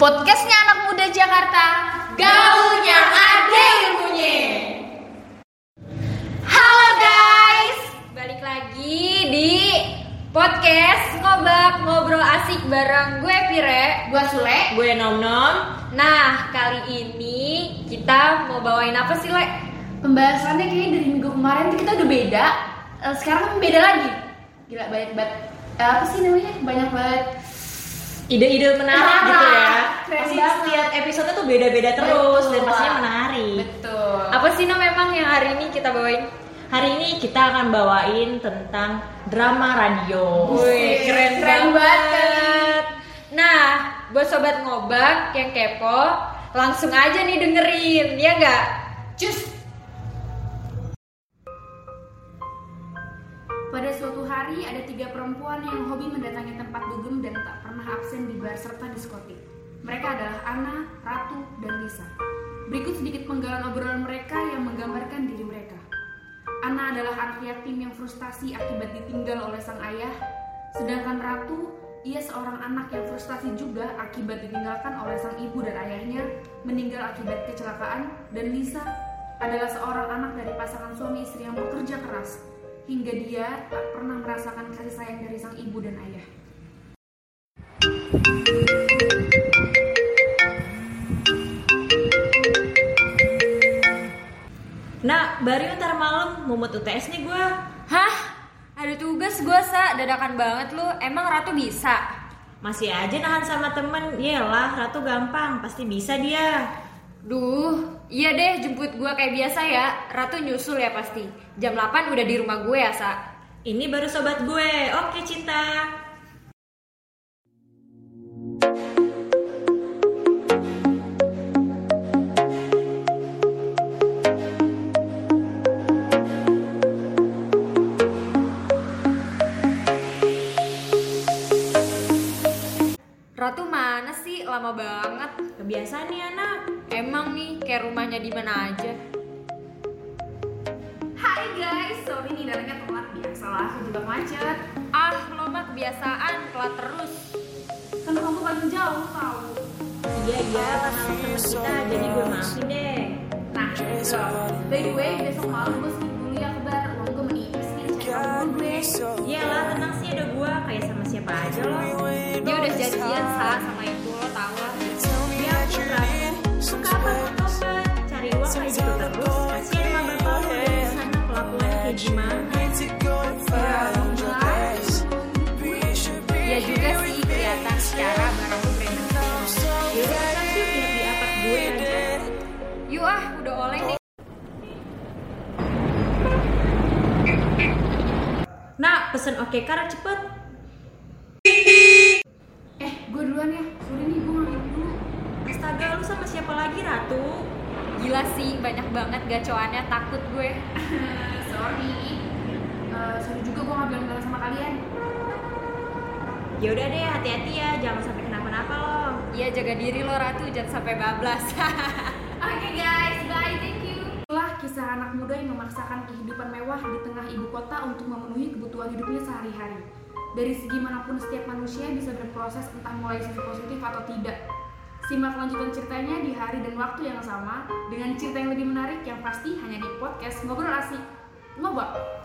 Podcastnya anak muda Jakarta, gaulnya ada ilmunya. Halo guys, Balik lagi di podcast ngobak ngobrol asik bareng gue Pire. gua Sule. Gue Nom Nom. Nah kali ini kita mau bawain apa sih Le? Pembahasannya kayaknya dari minggu kemarin tuh kita udah beda. Eh, Sekarang kan beda lagi. Gila banyak banget. eh, apa sih namanya? Banyak banget. Ide-ide menarik gitu ya. Pasti banget. setiap episode tuh beda-beda terus Betul. dan pastinya menarik. Betul. Apa sih no memang yang hari ini kita bawain? Hari ini kita akan bawain tentang drama radio. Wih keren, keren banget. banget. Nah buat sobat ngobak yang kepo, langsung aja nih dengerin, ya nggak? Cus. Pada suatu hari ada tiga perempuan yang hobi mendatangi tempat dugem dan tak pernah absen di bar serta diskotik. Mereka adalah Ana, Ratu, dan Lisa. Berikut sedikit penggalan obrolan mereka yang menggambarkan diri mereka. Ana adalah anak yatim yang frustasi akibat ditinggal oleh sang ayah, sedangkan Ratu, ia seorang anak yang frustasi juga akibat ditinggalkan oleh sang ibu dan ayahnya, meninggal akibat kecelakaan, dan Lisa adalah seorang anak dari pasangan suami istri yang bekerja keras, hingga dia tak pernah merasakan kasih sayang dari sang ibu dan ayah. Nah, baru ntar malam mumut UTS nih gue. Hah? Ada tugas gue sa, dadakan banget lu. Emang Ratu bisa? Masih aja nahan sama temen, Yelah, Ratu gampang, pasti bisa dia. Duh, iya deh jemput gue kayak biasa ya. Ratu nyusul ya pasti. Jam 8 udah di rumah gue ya, Sa. Ini baru sobat gue, oke cinta. Lama banget. Kebiasaan nih anak. Emang nih kayak rumahnya di mana aja. Hai guys, sorry nih datangnya telat biasalah kejebak macet. Ah, lo mah kebiasaan telat terus. Kan kamu paling jauh tahu. Iya iya, karena temen kita, jadi gue maafin deh. Nah, by the way, besok malam gue pesen oke kar cepet. Eh, gue duluan ya. Sorry nih, gue ngambil dulu. Astaga, lu sama siapa lagi Ratu? Gila sih, banyak banget gacoannya takut gue. sorry. Eh, sorry juga gue nggak bilang-bilang sama kalian. Ya udah deh, hati-hati ya, jangan sampai kenapa-napa lo. Iya jaga diri lo Ratu, jangan sampai bablas. Oke guys, bye, thank you. Kisah anak muda yang memaksakan kehidupan mewah di tengah ibu kota untuk memenuhi kebutuhan hidupnya sehari-hari. Dari segi mana pun setiap manusia bisa berproses entah mulai sisi positif atau tidak. Simak lanjutan ceritanya di hari dan waktu yang sama dengan cerita yang lebih menarik yang pasti hanya di podcast Ngobrol Asik. Ngobak.